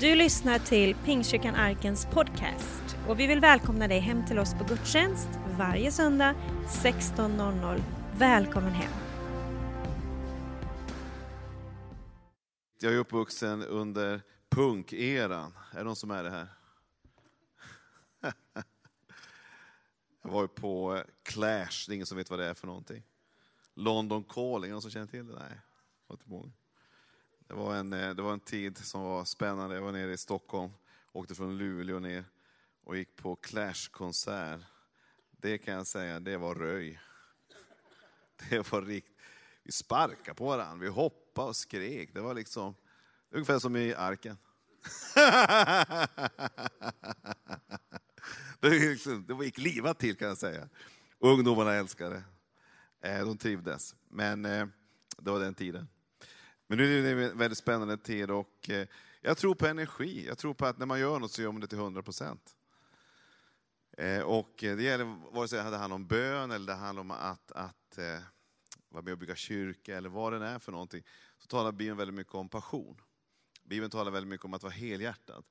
Du lyssnar till Pingstkyrkan Arkens podcast och vi vill välkomna dig hem till oss på gudstjänst varje söndag 16.00. Välkommen hem! Jag är uppvuxen under punkeran. Är det någon som är det här? Jag var ju på eh, Clash, det är ingen som vet vad det är för någonting. London Calling, någon som känner till det? Nej, var inte många. Det var, en, eh, det var en tid som var spännande. Jag var nere i Stockholm, åkte från Luleå ner och gick på Clash-konsert. Det kan jag säga, det var röj. Det var rikt. Vi sparkade på varandra, vi hoppade och skrek. Det var liksom ungefär som i arken. Det, liksom, det gick livat till kan jag säga. Ungdomarna älskade det. Eh, de trivdes. Men eh, det var den tiden. Men nu är det en väldigt spännande tid och eh, jag tror på energi. Jag tror på att när man gör något så gör man det till 100 procent. Eh, och eh, det gäller vare sig det handlar om bön eller det handlar om att, att vara med och bygga kyrka eller vad det är för någonting. Så talar Bibeln väldigt mycket om passion. Bibeln talar väldigt mycket om att vara helhjärtad.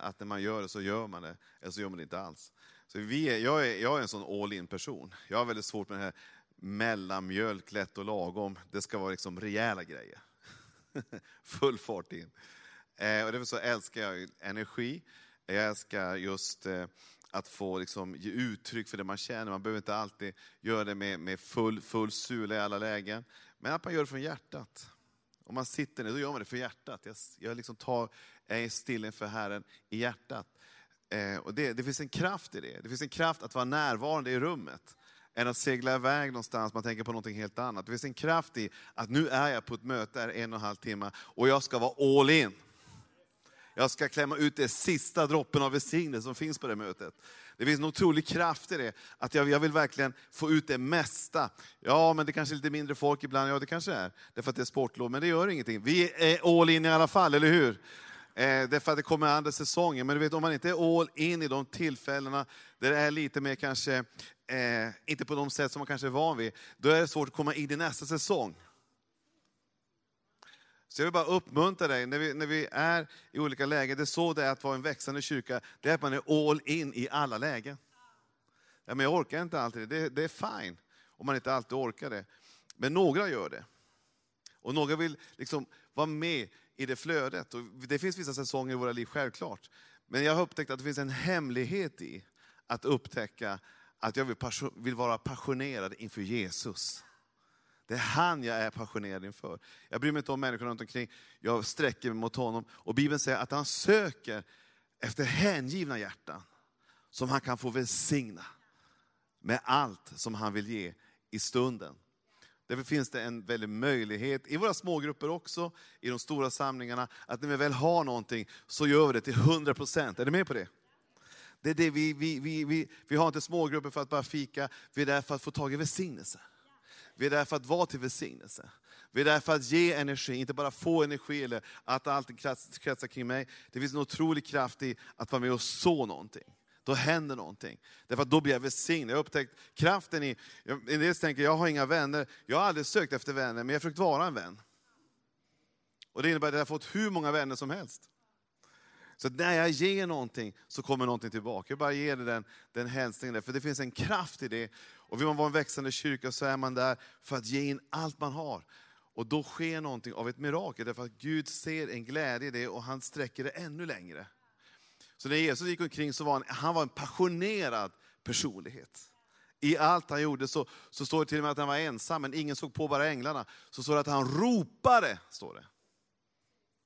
Att när man gör det så gör man det, eller så gör man det inte alls. Så vi är, jag, är, jag är en sån all in person. Jag har väldigt svårt med det här mellanmjölk, lätt och lagom. Det ska vara liksom rejäla grejer. Full fart in. Eh, och därför så älskar jag energi. Jag älskar just eh, att få liksom, ge uttryck för det man känner. Man behöver inte alltid göra det med, med full, full sula i alla lägen. Men att man gör det från hjärtat. Om man sitter ner, då gör man det för hjärtat. Jag, jag liksom tar, är still inför Herren i hjärtat. Eh, och det, det finns en kraft i det. Det finns en kraft att vara närvarande i rummet än att segla iväg någonstans, man tänker på någonting helt annat. Det finns en kraft i att nu är jag på ett möte här en och en halv timme och jag ska vara all in. Jag ska klämma ut det sista droppen av välsignelse som finns på det mötet. Det finns en otrolig kraft i det, att jag, jag vill verkligen få ut det mesta. Ja, men det kanske är lite mindre folk ibland, ja det kanske är, därför att det är sportlov, men det gör ingenting. Vi är all in i alla fall, eller hur? Eh, därför att det kommer andra säsonger. Men du vet, om man inte är all in i de tillfällena, där det är lite mer kanske, eh, inte på de sätt som man kanske är van vid, då är det svårt att komma in i nästa säsong. Så jag vill bara uppmuntra dig, när vi, när vi är i olika lägen, det är så det är att vara en växande kyrka, det är att man är all in i alla lägen. Ja, men jag orkar inte alltid det, det är fine om man inte alltid orkar det. Men några gör det. Och några vill liksom vara med i det flödet. Och det finns vissa säsonger i våra liv, självklart. Men jag har upptäckt att det finns en hemlighet i att upptäcka att jag vill, vill vara passionerad inför Jesus. Det är han jag är passionerad inför. Jag bryr mig inte om människorna runt omkring. Jag sträcker mig mot honom. Och Bibeln säger att han söker efter hängivna hjärtan som han kan få välsigna med allt som han vill ge i stunden. Därför finns det en väldig möjlighet, i våra smågrupper också, i de stora samlingarna, att när vi väl har någonting så gör vi det till 100 procent. Är du med på det? Det är det vi, vi, vi, vi, vi har inte smågrupper för att bara fika, vi är där för att få tag i välsignelse. Vi är där för att vara till välsignelse. Vi är där för att ge energi, inte bara få energi eller att allt kretsar kring mig. Det finns en otrolig kraft i att vara med och så någonting då händer någonting. Därför att då blir jag välsignad. Jag har upptäckt kraften i, en del tänker jag har inga vänner, jag har aldrig sökt efter vänner, men jag har försökt vara en vän. Och det innebär att jag har fått hur många vänner som helst. Så när jag ger någonting så kommer någonting tillbaka. Jag bara ger den, den hälsningen, där, för det finns en kraft i det. Och vill man vara en växande kyrka så är man där för att ge in allt man har. Och då sker någonting av ett mirakel, därför att Gud ser en glädje i det och han sträcker det ännu längre. Så när Jesus gick omkring så var han, han var en passionerad personlighet. I allt han gjorde så, så står det till och med att han var ensam, men ingen såg på, bara änglarna. Så står det att han ropade, står det.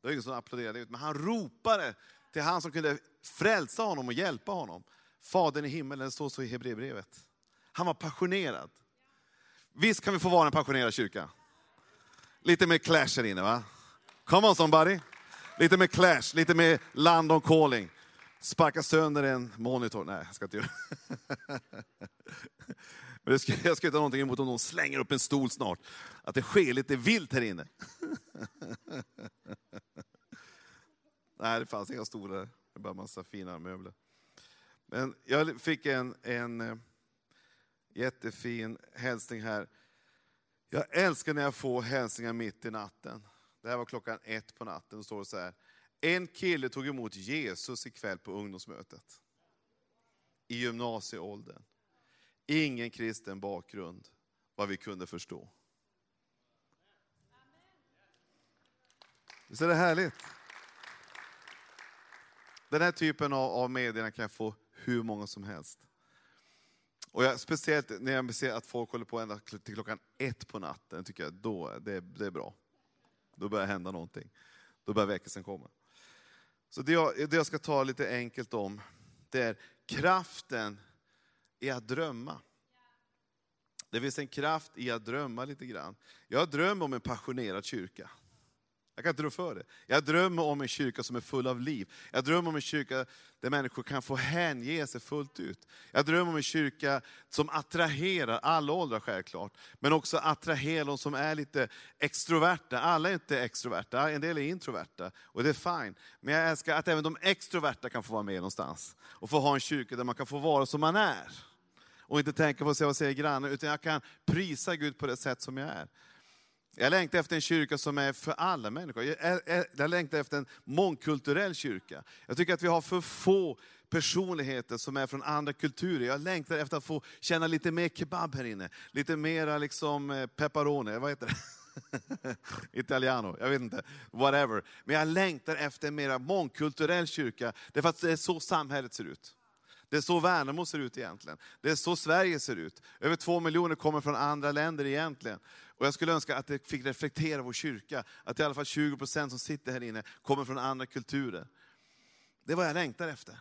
Det var ingen som applåderade men han ropade till han som kunde frälsa honom och hjälpa honom. Fadern i himmelen, det står så i Hebreerbrevet. Han var passionerad. Visst kan vi få vara en passionerad kyrka? Lite mer clash här inne va? Come on somebody! Lite mer clash, lite mer London calling. Sparka sönder en monitor. Nej, jag ska inte göra Men ska, jag ska inte ha någonting emot om någon slänger upp en stol snart. Att det sker lite vilt här inne. Nej, det fanns inga stolar. Det var bara massa fina möbler. Men jag fick en, en eh, jättefin hälsning här. Jag älskar när jag får hälsningar mitt i natten. Det här var klockan ett på natten. Då står det så här. En kille tog emot Jesus ikväll på ungdomsmötet. I gymnasieåldern. Ingen kristen bakgrund, vad vi kunde förstå. Visst är det härligt? Den här typen av, av medierna kan jag få hur många som helst. Och jag, speciellt när jag ser att folk håller på ända till klockan ett på natten, tycker jag då det, det är bra. Då börjar det hända någonting. Då börjar väckelsen komma. Så det jag, det jag ska ta lite enkelt om, det är kraften i att drömma. Det finns en kraft i att drömma lite grann. Jag drömmer om en passionerad kyrka. Jag kan inte rå för det. Jag drömmer om en kyrka som är full av liv. Jag drömmer om en kyrka där människor kan få hänge sig fullt ut. Jag drömmer om en kyrka som attraherar alla åldrar självklart, men också attraherar de som är lite extroverta. Alla är inte extroverta, en del är introverta och det är fine. Men jag älskar att även de extroverta kan få vara med någonstans och få ha en kyrka där man kan få vara som man är. Och inte tänka på vad säger grannen, utan jag kan prisa Gud på det sätt som jag är. Jag längtar efter en kyrka som är för alla människor. Jag, jag längtar efter en mångkulturell kyrka. Jag tycker att vi har för få personligheter som är från andra kulturer. Jag längtar efter att få känna lite mer kebab här inne. Lite mera liksom eh, pepperoni, vad heter det? Italiano, jag vet inte. Whatever. Men jag längtar efter en mera mångkulturell kyrka. Därför att det är så samhället ser ut. Det är så Värnamo ser ut egentligen. Det är så Sverige ser ut. Över två miljoner kommer från andra länder egentligen. Och jag skulle önska att det fick reflektera vår kyrka, att i alla fall 20 procent som sitter här inne kommer från andra kulturer. Det är vad jag längtar efter.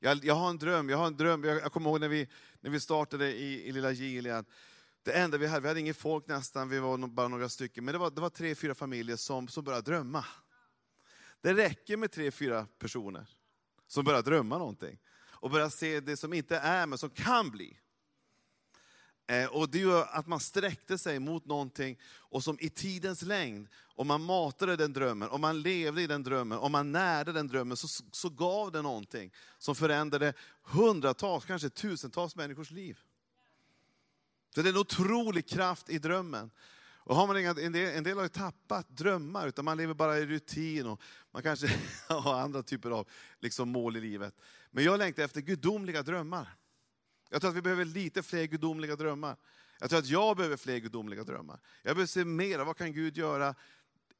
Jag, jag, har en dröm, jag har en dröm. Jag, jag kommer ihåg när vi, när vi startade i, i lilla Gilead. Det enda vi hade, vi hade inget folk nästan, vi var bara några stycken, men det var, det var tre, fyra familjer som, som började drömma. Det räcker med tre, fyra personer som börjar drömma någonting. Och börja se det som inte är, men som kan bli. Eh, och det gör att man sträckte sig mot någonting, och som i tidens längd, om man matade den drömmen, om man levde i den drömmen, om man närde den drömmen, så, så gav det någonting som förändrade hundratals, kanske tusentals människors liv. Så det är en otrolig kraft i drömmen. Och har man inga, en, del, en del har ju tappat drömmar, utan man lever bara i rutin och man kanske har andra typer av liksom, mål i livet. Men jag längtar efter gudomliga drömmar. Jag tror att vi behöver lite fler gudomliga drömmar. Jag tror att jag behöver fler gudomliga drömmar. Jag behöver se mer vad kan Gud göra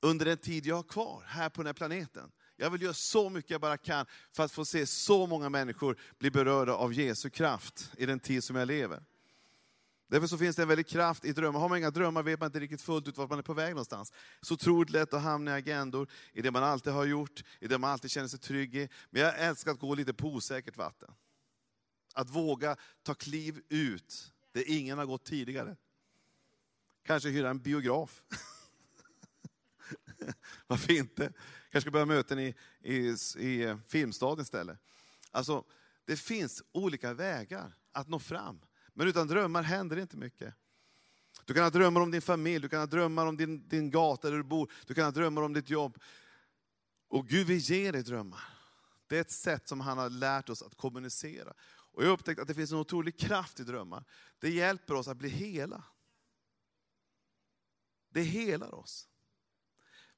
under den tid jag har kvar här på den här planeten. Jag vill göra så mycket jag bara kan för att få se så många människor bli berörda av Jesu kraft i den tid som jag lever. Därför så finns det en väldig kraft i drömmar. Har man inga drömmar vet man inte riktigt fullt ut vart man är på väg någonstans. Så otroligt lätt att hamna i agendor, i det man alltid har gjort, i det man alltid känner sig trygg i. Men jag älskar att gå lite på osäkert vatten. Att våga ta kliv ut där ingen har gått tidigare. Kanske hyra en biograf. Varför inte? Kanske ska börja möten i, i, i Filmstaden istället. Alltså, det finns olika vägar att nå fram. Men utan drömmar händer inte mycket. Du kan ha drömmar om din familj, du kan ha drömmar om din, din gata där du bor, du kan ha drömmar om ditt jobb. Och Gud vill ge dig drömmar. Det är ett sätt som han har lärt oss att kommunicera. Och jag har upptäckt att det finns en otrolig kraft i drömmar. Det hjälper oss att bli hela. Det helar oss.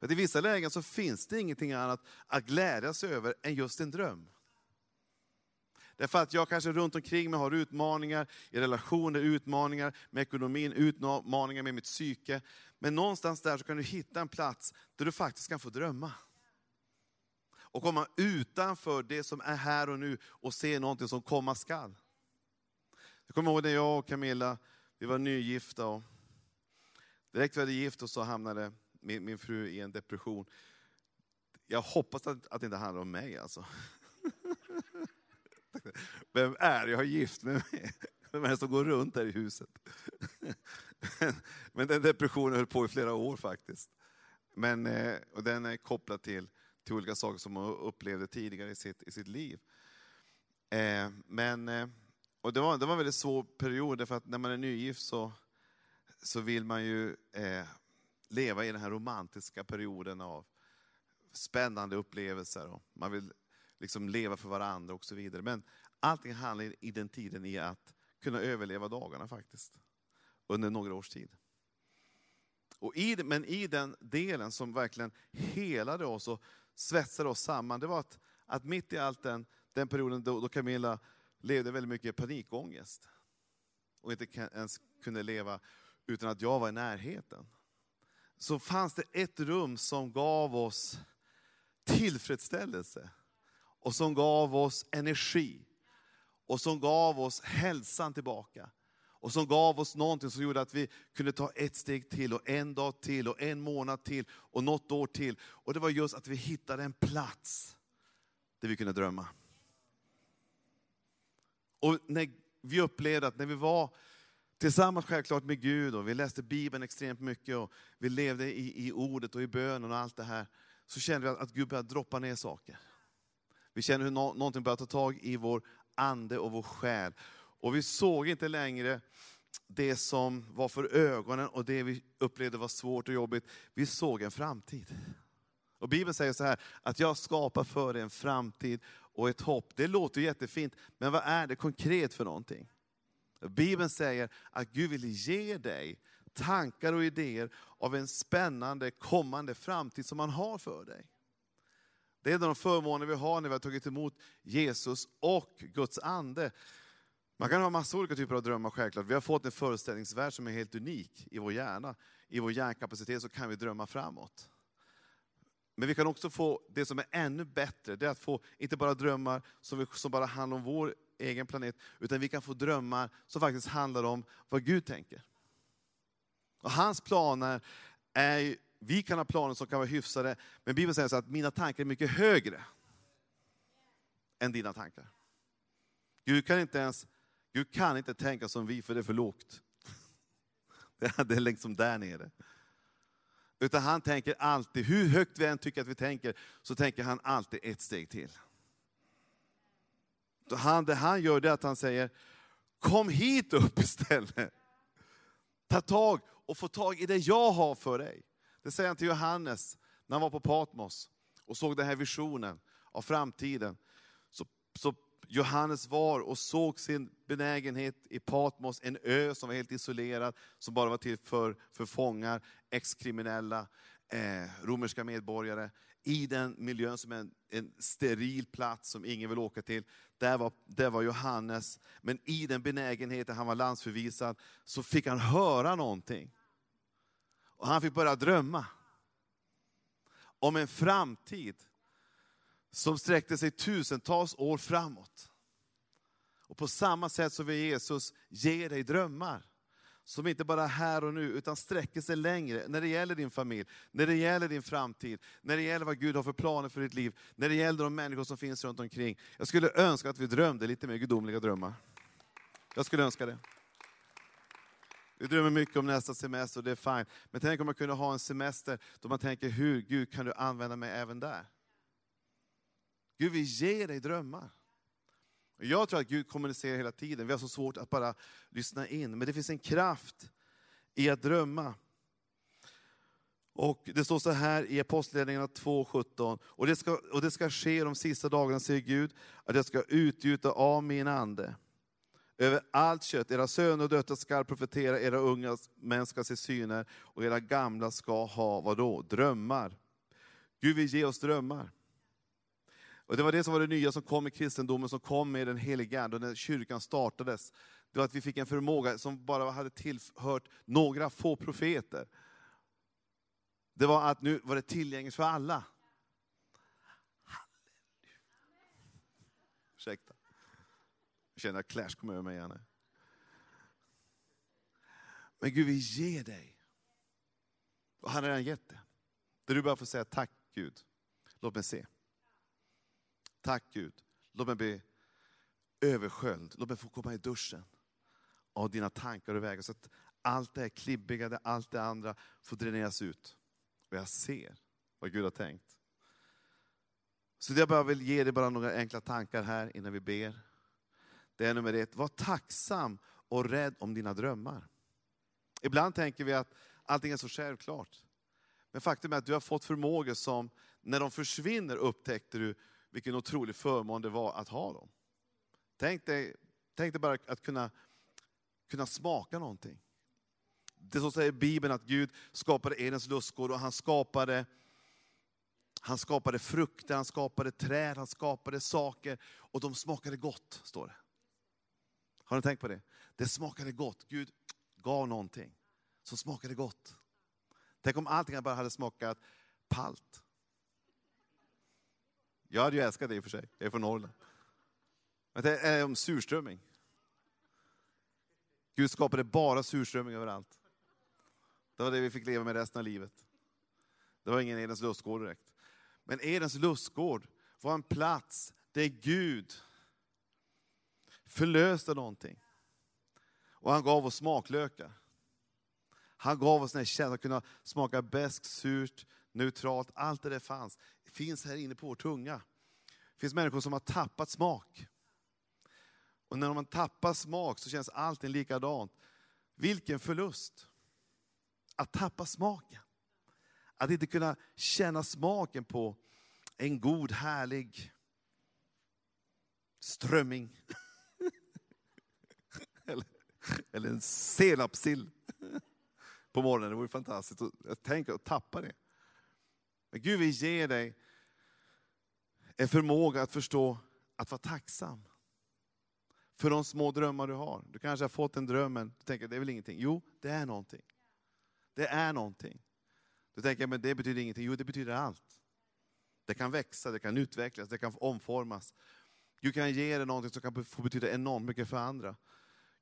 För I vissa lägen så finns det ingenting annat att glädjas över än just en dröm. Därför att jag kanske runt omkring mig har utmaningar i relationer, utmaningar med ekonomin, utmaningar med mitt psyke. Men någonstans där så kan du hitta en plats där du faktiskt kan få drömma och komma utanför det som är här och nu och se någonting som komma skall. Jag kommer ihåg när jag och Camilla, vi var nygifta och direkt vi hade gift oss så hamnade min, min fru i en depression. Jag hoppas att, att det inte handlar om mig alltså. Vem är jag gift med mig? Vem är det som går runt där i huset? Men den depressionen höll på i flera år faktiskt. Men, eh, och den är kopplad till till olika saker som hon upplevde tidigare i sitt, i sitt liv. Eh, men, eh, och det, var, det var en väldigt svår period, för att när man är nygift så, så vill man ju leva i den här romantiska perioden av spännande upplevelser. Man vill liksom leva för varandra och så vidare. Men allting handlar i den tiden i att kunna överleva dagarna faktiskt. Under några års tid. Och i, men i den delen som verkligen helade oss och svetsade oss samman, det var att, att mitt i allt den, den perioden då, då Camilla levde väldigt mycket panikångest och inte ens kunde leva utan att jag var i närheten. Så fanns det ett rum som gav oss tillfredsställelse och som gav oss energi och som gav oss hälsan tillbaka. Och som gav oss någonting som gjorde att vi kunde ta ett steg till och en dag till och en månad till och något år till. Och det var just att vi hittade en plats där vi kunde drömma. Och när vi upplevde att när vi var tillsammans självklart med Gud och vi läste Bibeln extremt mycket och vi levde i, i ordet och i bönen och allt det här. Så kände vi att Gud började droppa ner saker. Vi känner hur no någonting börjar ta tag i vår ande och vår själ. Och vi såg inte längre det som var för ögonen och det vi upplevde var svårt och jobbigt. Vi såg en framtid. Och Bibeln säger så här, att jag skapar för dig en framtid och ett hopp. Det låter jättefint, men vad är det konkret för någonting? Bibeln säger att Gud vill ge dig tankar och idéer av en spännande kommande framtid som han har för dig. Det är en av de förmåner vi har när vi har tagit emot Jesus och Guds ande. Man kan ha massa olika typer av drömmar självklart. Vi har fått en föreställningsvärld som är helt unik i vår hjärna. I vår hjärnkapacitet så kan vi drömma framåt. Men vi kan också få det som är ännu bättre, det är att få inte bara drömmar som, vi, som bara handlar om vår egen planet, utan vi kan få drömmar som faktiskt handlar om vad Gud tänker. Och hans planer är, vi kan ha planer som kan vara hyfsade, men Bibeln säger så att mina tankar är mycket högre än dina tankar. Gud kan inte ens Gud kan inte tänka som vi, för det är för lågt. Det är liksom där nere. Utan han tänker alltid, hur högt vi än tycker att vi tänker, så tänker han alltid ett steg till. Så han, det han gör det är att han säger, kom hit upp istället. Ta tag och få tag i det jag har för dig. Det säger han till Johannes när han var på Patmos och såg den här visionen av framtiden. Så, så Johannes var och såg sin benägenhet i Patmos, en ö som var helt isolerad, som bara var till för, för fångar, exkriminella, eh, romerska medborgare. I den miljön som är en, en, steril plats som ingen vill åka till. Där var, där var Johannes. Men i den benägenheten, han var landsförvisad, så fick han höra någonting. Och han fick börja drömma. Om en framtid som sträckte sig tusentals år framåt. Och på samma sätt så vill Jesus ge dig drömmar. Som inte bara är här och nu, utan sträcker sig längre när det gäller din familj, när det gäller din framtid, när det gäller vad Gud har för planer för ditt liv, när det gäller de människor som finns runt omkring. Jag skulle önska att vi drömde lite mer gudomliga drömmar. Jag skulle önska det. Vi drömmer mycket om nästa semester och det är fint. Men tänk om man kunde ha en semester då man tänker, hur Gud kan du använda mig även där? Gud vill ge dig drömmar. Jag tror att Gud kommunicerar hela tiden. Vi har så svårt att bara lyssna in. Men det finns en kraft i att drömma. Och Det står så här i Apostlagärningarna 2.17. Och det, ska, och det ska ske de sista dagarna, säger Gud, att jag ska utgjuta av min ande över allt kött. Era söner och döttrar ska profetera, era unga män ska se syner och era gamla ska ha, vadå, drömmar. Gud vill ge oss drömmar. Och Det var det som var det nya som kom i kristendomen, som kom med den helige Ande, när kyrkan startades. Det var att vi fick en förmåga som bara hade tillhört några få profeter. Det var att nu var det tillgängligt för alla. Halleluja. Ursäkta. Jag känner att Clash kommer över mig igen. Men Gud vi ger dig. Och han har redan gett det. Där du bara får säga tack Gud. Låt mig se. Tack Gud. Låt mig bli översköljd. Låt mig få komma i duschen av dina tankar och vägar. Så att allt det här klibbiga, allt det andra får dräneras ut. Och jag ser vad Gud har tänkt. Så jag bara vill ge dig bara några enkla tankar här innan vi ber. Det är nummer ett, var tacksam och rädd om dina drömmar. Ibland tänker vi att allting är så självklart. Men faktum är att du har fått förmågor som, när de försvinner upptäckte du vilken otrolig förmån det var att ha dem. Tänk dig, tänk dig bara att kunna, kunna smaka någonting. Det som säger Bibeln att Gud skapade Edens lustgård och han skapade Han skapade frukter, han skapade träd, han skapade saker och de smakade gott, står det. Har ni tänkt på det? Det smakade gott. Gud gav någonting som smakade gott. Tänk om allting bara hade smakat palt. Jag hade ju älskat det i och för sig, jag är från Norrland. Men det eh, är om surströmming. Gud skapade bara surströmming överallt. Det var det vi fick leva med resten av livet. Det var ingen Edens lustgård direkt. Men Edens lustgård var en plats där Gud förlöste någonting. Och han gav oss smaklökar. Han gav oss den här känslan att kunna smaka bäst, surt, neutralt. Allt det där fanns. Det finns här inne på vår tunga. Det finns människor som har tappat smak. Och när man tappar smak så känns allting likadant. Vilken förlust! Att tappa smaken. Att inte kunna känna smaken på en god, härlig strömming. eller, en senapssill på morgonen. Det vore fantastiskt. Tänk att tappa det. Men Gud vill ge dig en förmåga att förstå att vara tacksam. För de små drömmar du har. Du kanske har fått en dröm, men du tänker det är väl ingenting. Jo, det är någonting. Det är någonting. Du tänker, men det betyder ingenting. Jo, det betyder allt. Det kan växa, det kan utvecklas, det kan omformas. Gud kan ge dig någonting som kan få betyda enormt mycket för andra.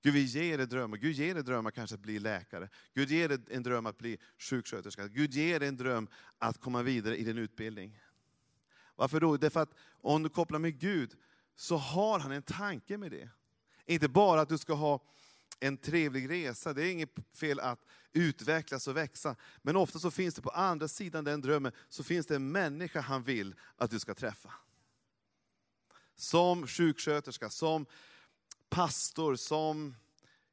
Gud vi ger dig drömmar. Gud ger dig drömmar kanske att bli läkare. Gud ger dig en dröm att bli sjuksköterska. Gud ger dig en dröm att komma vidare i din utbildning. Varför då? Därför att om du kopplar med Gud så har han en tanke med det. Inte bara att du ska ha en trevlig resa, det är inget fel att utvecklas och växa. Men ofta så finns det på andra sidan den drömmen, så finns det en människa han vill att du ska träffa. Som sjuksköterska, som pastor, som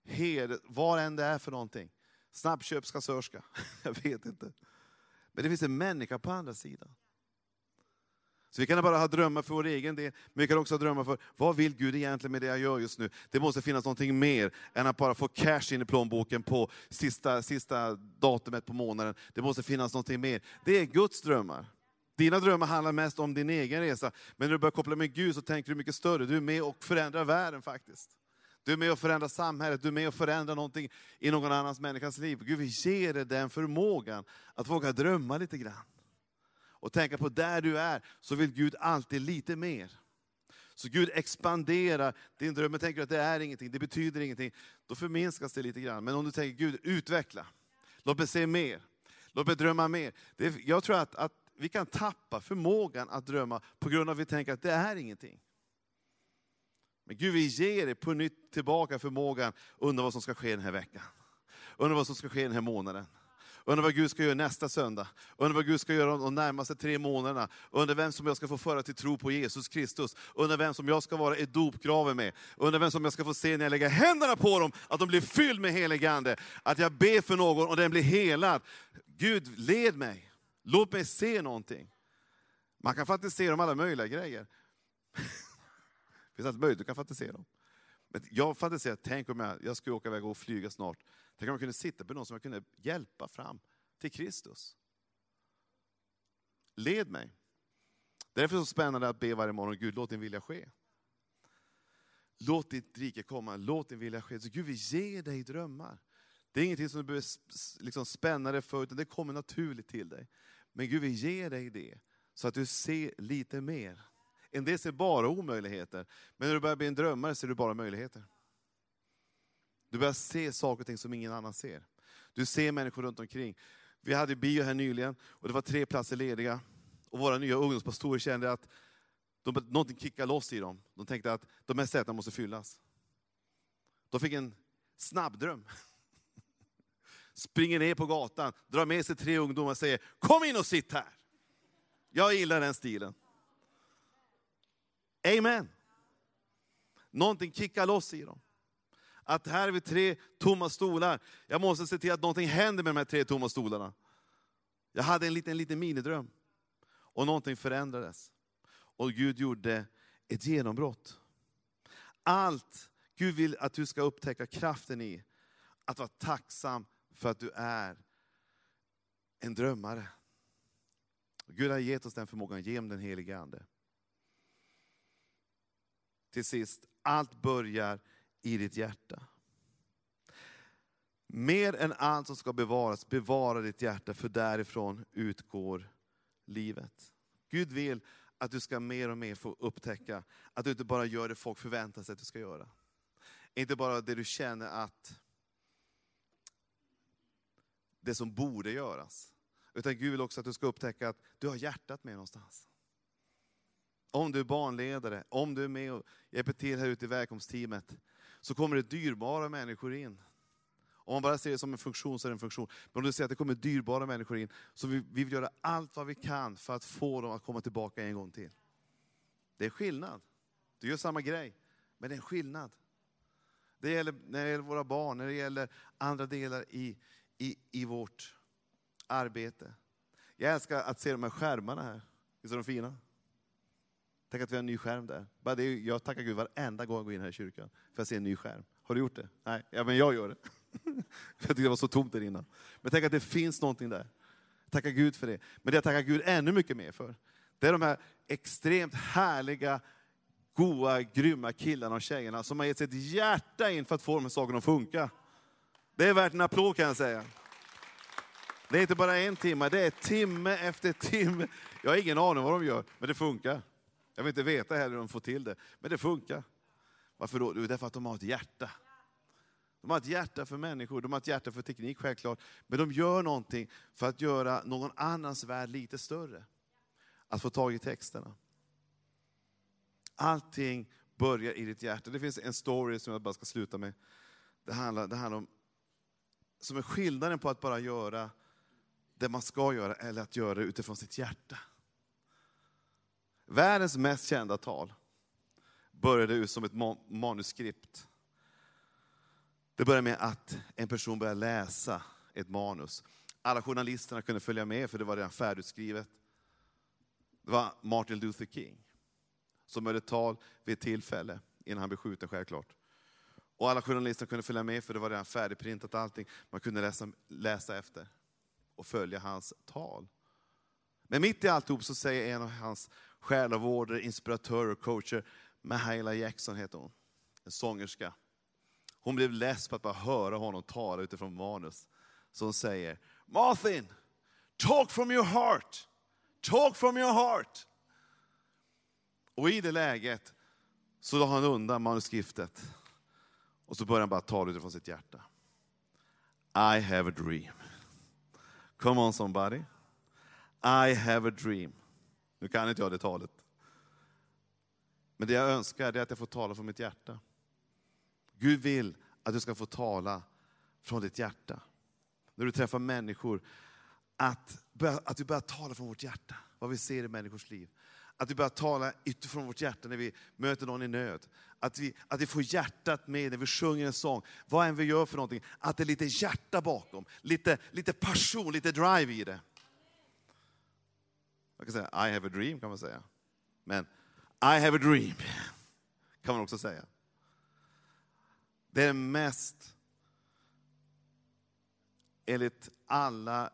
herde, vad än det är för någonting. Snabbköpskassörska, jag vet inte. Men det finns en människa på andra sidan. Så vi kan bara ha drömmar för vår egen del, men vi kan också ha drömmar för, vad vill Gud egentligen med det jag gör just nu? Det måste finnas någonting mer än att bara få cash in i plånboken på sista, sista datumet på månaden. Det måste finnas någonting mer. Det är Guds drömmar. Dina drömmar handlar mest om din egen resa, men när du börjar koppla med Gud så tänker du mycket större. Du är med och förändrar världen faktiskt. Du är med och förändrar samhället, du är med och förändrar någonting i någon annans människas liv. Gud vill ge dig den förmågan att våga drömma lite grann. Och tänka på där du är, så vill Gud alltid lite mer. Så Gud expanderar din dröm. Men tänker du att det är ingenting, det betyder ingenting. Då förminskas det lite grann. Men om du tänker, Gud utveckla. Låt mig se mer. Låt mig drömma mer. Det, jag tror att, att vi kan tappa förmågan att drömma på grund av att vi tänker att det är ingenting. Men Gud vi ger dig på nytt tillbaka förmågan, undra vad som ska ske den här veckan. Undra vad som ska ske den här månaden. Undrar vad Gud ska göra nästa söndag. Undrar vad Gud ska göra de närmaste tre månaderna. Undrar vem som jag ska få föra till tro på Jesus Kristus. Undrar vem som jag ska vara i dopgraven med. Undrar vem som jag ska få se när jag lägger händerna på dem, att de blir fyllda med helig ande. Att jag ber för någon och den blir helad. Gud, led mig. Låt mig se någonting. Man kan fantisera om alla möjliga grejer. Det finns allt möjligt du kan fantisera om. Men jag fantiserar, tänk om jag, jag skulle åka iväg och flyga snart. Tänk om jag kunde sitta på någon som jag kunde hjälpa fram till Kristus. Led mig. Därför är det så spännande att be varje morgon, Gud låt din vilja ske. Låt ditt rike komma, låt din vilja ske. Så Gud vill ge dig drömmar. Det är ingenting som du behöver liksom spänna dig för, utan det kommer naturligt till dig. Men Gud vill ge dig det, så att du ser lite mer. En del ser bara omöjligheter, men när du börjar bli en drömmare ser du bara möjligheter. Du börjar se saker och ting som ingen annan ser. Du ser människor runt omkring. Vi hade bio här nyligen och det var tre platser lediga. Och våra nya ungdomspastorer kände att de, någonting kickade loss i dem. De tänkte att de här sätena måste fyllas. De fick en snabbdröm. Springer ner på gatan, drar med sig tre ungdomar och säger Kom in och sitt här! Jag gillar den stilen. Amen. Någonting kickar loss i dem att här är vi tre tomma stolar. Jag måste se till att någonting händer med de här tre tomma stolarna. Jag hade en liten, liten minidröm. Och någonting förändrades. Och Gud gjorde ett genombrott. Allt Gud vill att du ska upptäcka kraften i, att vara tacksam för att du är en drömmare. Gud har gett oss den förmågan genom den helige Ande. Till sist, allt börjar i ditt hjärta. Mer än allt som ska bevaras, bevara ditt hjärta, för därifrån utgår livet. Gud vill att du ska mer och mer få upptäcka att du inte bara gör det folk förväntar sig att du ska göra. Inte bara det du känner att det som borde göras. Utan Gud vill också att du ska upptäcka att du har hjärtat med någonstans. Om du är barnledare, om du är med och hjälper till här ute i välkomstteamet, så kommer det dyrbara människor in. Om man bara ser det som en funktion så är det en funktion. Men om du ser att det kommer dyrbara människor in, så vi, vi vill göra allt vad vi kan för att få dem att komma tillbaka en gång till. Det är skillnad. Du gör samma grej, men det är en skillnad. Det gäller när det gäller våra barn, när det gäller andra delar i, i, i vårt arbete. Jag älskar att se de här skärmarna här. Visst är de fina? Tänk att vi har en ny skärm där. Bara det, jag tackar Gud varenda gång jag går in här i kyrkan för att se en ny skärm. Har du gjort det? Nej, ja, men jag gör det. jag tyckte det var så tomt där innan. Men tänk att det finns någonting där. Tacka Gud för det. Men det jag tackar Gud ännu mycket mer för, det är de här extremt härliga, goa, grymma killarna och tjejerna som har gett sitt hjärta in för att få de här sakerna att funka. Det är värt en applåd kan jag säga. Det är inte bara en timme, det är timme efter timme. Jag har ingen aning vad de gör, men det funkar. Jag vill inte veta heller hur de får till det, men det funkar. Varför då? Jo, därför att de har ett hjärta. De har ett hjärta för människor, de har ett hjärta för teknik självklart. Men de gör någonting för att göra någon annans värld lite större. Att få tag i texterna. Allting börjar i ditt hjärta. Det finns en story som jag bara ska sluta med. Det handlar, det handlar om, som är skillnaden på att bara göra det man ska göra eller att göra det utifrån sitt hjärta. Världens mest kända tal började ut som ett manuskript. Det började med att en person började läsa ett manus. Alla journalisterna kunde följa med för det var redan färdigskrivet. Det var Martin Luther King som höll ett tal vid ett tillfälle innan han blev skjuten självklart. Och alla journalister kunde följa med för det var redan färdigprintat allting. Man kunde läsa, läsa efter och följa hans tal. Men mitt i alltihop så säger en av hans själavårdare, inspiratörer och coacher, Mahaila Jackson heter hon, en sångerska. Hon blev less på att bara höra honom tala utifrån manus. Så hon säger, Martin, talk from your heart. Talk from your heart. Och i det läget så la han undan manuskriptet. Och så börjar han bara tala utifrån sitt hjärta. I have a dream. Come on somebody. I have a dream. Nu kan inte jag det talet. Men det jag önskar är att jag får tala från mitt hjärta. Gud vill att du ska få tala från ditt hjärta. När du träffar människor, att, att du börjar tala från vårt hjärta, vad vi ser i människors liv. Att vi börjar tala utifrån vårt hjärta när vi möter någon i nöd. Att vi, att vi får hjärtat med när vi sjunger en sång, vad än vi gör för någonting. Att det är lite hjärta bakom, lite, lite passion, lite drive i det. Man kan säga I have a dream kan man säga. Men I have a dream kan man också säga. Det är mest, enligt alla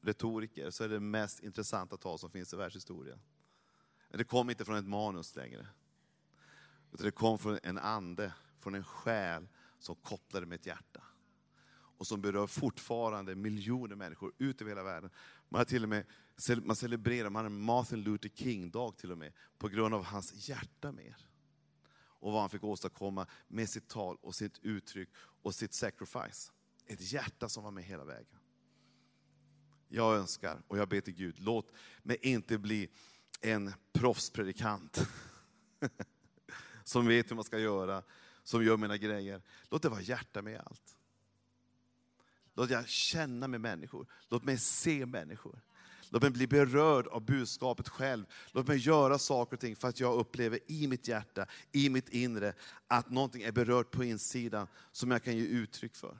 retoriker, så är det mest intressanta tal som finns i världshistorien. Det kom inte från ett manus längre. Utan det kom från en ande, från en själ som kopplade med ett hjärta. Och som berör fortfarande miljoner människor ut över hela världen. Man har till och med man celebrerar, man har Martin Luther King-dag till och med, på grund av hans hjärta mer. Och vad han fick åstadkomma med sitt tal och sitt uttryck och sitt sacrifice. Ett hjärta som var med hela vägen. Jag önskar, och jag ber till Gud, låt mig inte bli en proffspredikant. som vet hur man ska göra, som gör mina grejer. Låt det vara hjärta med allt. Låt jag känna med människor. Låt mig se människor. Låt mig bli berörd av budskapet själv. Låt mig göra saker och ting för att jag upplever i mitt hjärta, i mitt inre, att någonting är berört på insidan som jag kan ge uttryck för.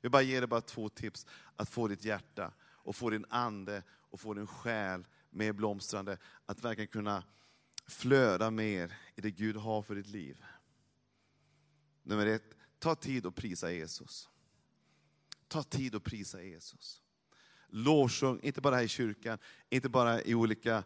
Jag bara ger dig bara två tips att få ditt hjärta och få din ande och få din själ mer blomstrande. Att verkligen kunna flöda mer i det Gud har för ditt liv. Nummer ett, ta tid och prisa Jesus. Ta tid och prisa Jesus. lovsjung, inte bara här i kyrkan, inte bara i olika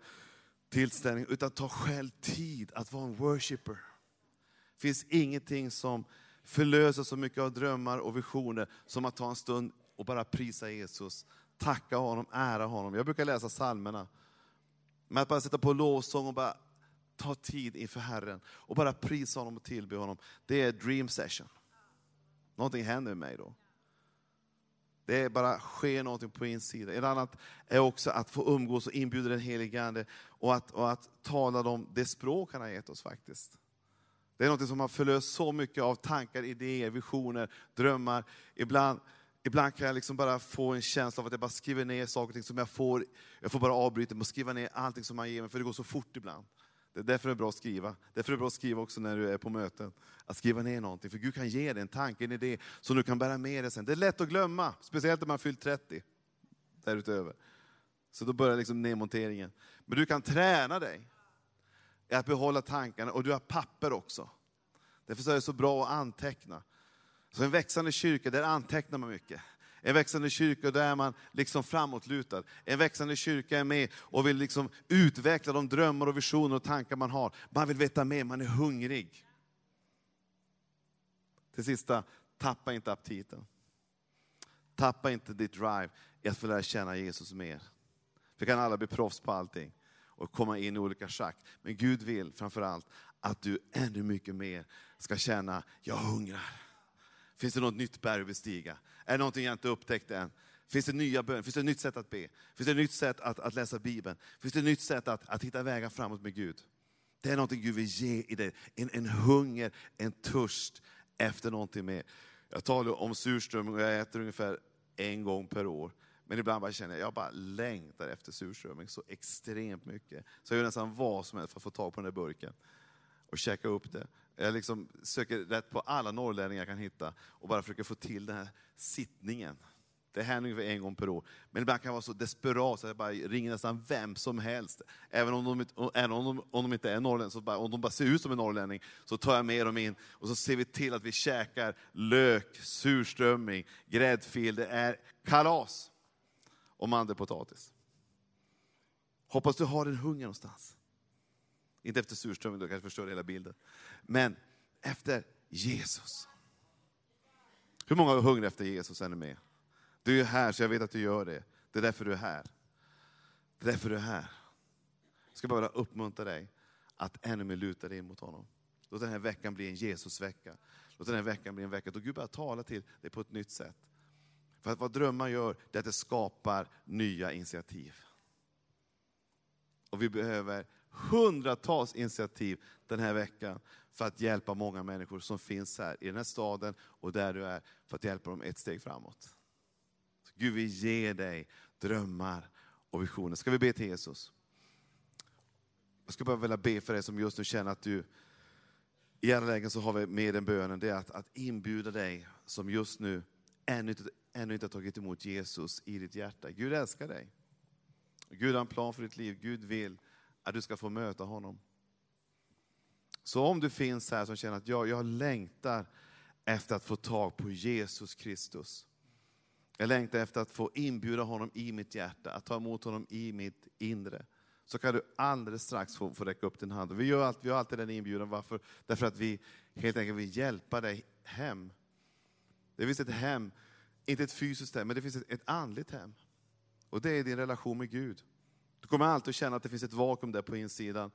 tillställningar, utan ta själv tid att vara en worshipper. Det finns ingenting som förlöser så mycket av drömmar och visioner som att ta en stund och bara prisa Jesus, tacka honom, ära honom. Jag brukar läsa psalmerna. Men att bara sätta på lovsång och bara ta tid inför Herren och bara prisa honom och tillbe honom, det är dream session. Någonting händer med mig då. Det är bara sker någonting på insidan. Ett annat är också att få umgås och inbjuda den helige Ande och att, och att tala om det språk han har gett oss faktiskt. Det är något som har förlöst så mycket av tankar, idéer, visioner, drömmar. Ibland, ibland kan jag liksom bara få en känsla av att jag bara skriver ner saker och ting som jag får. Jag får bara avbryta och skriva ner allting som han ger mig, för det går så fort ibland. Det är därför det är bra att skriva. Därför är det bra att skriva också när du är på möten. Att skriva ner någonting, för Gud kan ge dig en tanke, en idé som du kan bära med dig sen. Det är lätt att glömma, speciellt när man fyllt 30 därutöver. Så då börjar liksom nedmonteringen. Men du kan träna dig i att behålla tankarna och du har papper också. Därför är det så bra att anteckna. Så en växande kyrka, där antecknar man mycket. En växande kyrka, där är man liksom framåtlutad. En växande kyrka är med och vill liksom utveckla de drömmar, och visioner och tankar man har. Man vill veta mer, man är hungrig. Till sista, tappa inte aptiten. Tappa inte ditt drive i att få lära känna Jesus mer. Vi kan alla bli proffs på allting och komma in i olika schack. Men Gud vill framför allt att du ännu mycket mer ska känna, jag hungrar. Finns det något nytt berg att bestiga? Är det någonting jag inte upptäckt än? Finns det nya böner? Finns det ett nytt sätt att be? Finns det ett nytt sätt att, att läsa Bibeln? Finns det ett nytt sätt att, att hitta vägar framåt med Gud? Det är någonting Gud vill ge i dig. En, en hunger, en törst efter någonting mer. Jag talar om surströmming och jag äter ungefär en gång per år. Men ibland bara känner jag, jag bara längtar efter surströmming så extremt mycket. Så jag gör nästan vad som helst för att få tag på den där burken och käka upp det. Jag liksom söker rätt på alla norrlänningar jag kan hitta och bara försöker få till den här sittningen. Det händer ungefär en gång per år. Men ibland kan jag vara så desperat så jag bara ringer nästan vem som helst. Även om de, även om de, om de inte är norrlänningar, så bara, om de bara ser ut som en norrlänning, så tar jag med dem in och så ser vi till att vi käkar lök, surströmming, gräddfil. Det är kalas! Och mandelpotatis. Hoppas du har en hunger någonstans. Inte efter surströmming, då kanske förstör hela bilden. Men efter Jesus. Hur många är hungriga efter Jesus är ni med? Du är här, så jag vet att du gör det. Det är därför du är här. Det är därför du är här. Jag ska bara uppmuntra dig att ännu mer luta dig mot honom. Låt den här veckan bli en Jesusvecka. Låt den här veckan bli en vecka då Gud börjar tala till dig på ett nytt sätt. För att vad drömmar gör, det är att det skapar nya initiativ. Och vi behöver hundratals initiativ den här veckan för att hjälpa många människor som finns här i den här staden och där du är, för att hjälpa dem ett steg framåt. Så Gud vi ger dig drömmar och visioner. Ska vi be till Jesus? Jag skulle bara vilja be för dig som just nu känner att du, i alla lägen så har vi med den bönen, det är att, att inbjuda dig som just nu ännu inte, ännu inte har tagit emot Jesus i ditt hjärta. Gud älskar dig. Gud har en plan för ditt liv. Gud vill att du ska få möta honom. Så om du finns här som känner att jag, jag längtar efter att få tag på Jesus Kristus. Jag längtar efter att få inbjuda honom i mitt hjärta, att ta emot honom i mitt inre. Så kan du alldeles strax få, få räcka upp din hand. Vi, gör allt, vi har alltid den inbjudan, varför? Därför att vi helt enkelt vill hjälpa dig hem. Det finns ett hem, inte ett fysiskt hem, men det finns ett, ett andligt hem. Och det är din relation med Gud. Du kommer alltid att känna att det finns ett vakuum där på insidan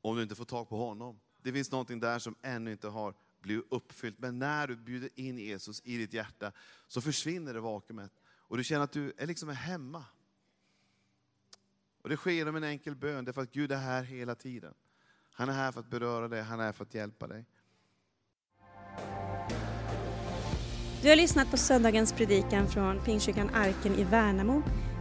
om du inte får tag på honom. Det finns någonting där som ännu inte har blivit uppfyllt. Men när du bjuder in Jesus i ditt hjärta så försvinner det vakuumet. Och du känner att du är liksom hemma. Och det sker genom en enkel bön, därför att Gud är här hela tiden. Han är här för att beröra dig, han är här för att hjälpa dig. Du har lyssnat på söndagens predikan från Pingstkyrkan Arken i Värnamo.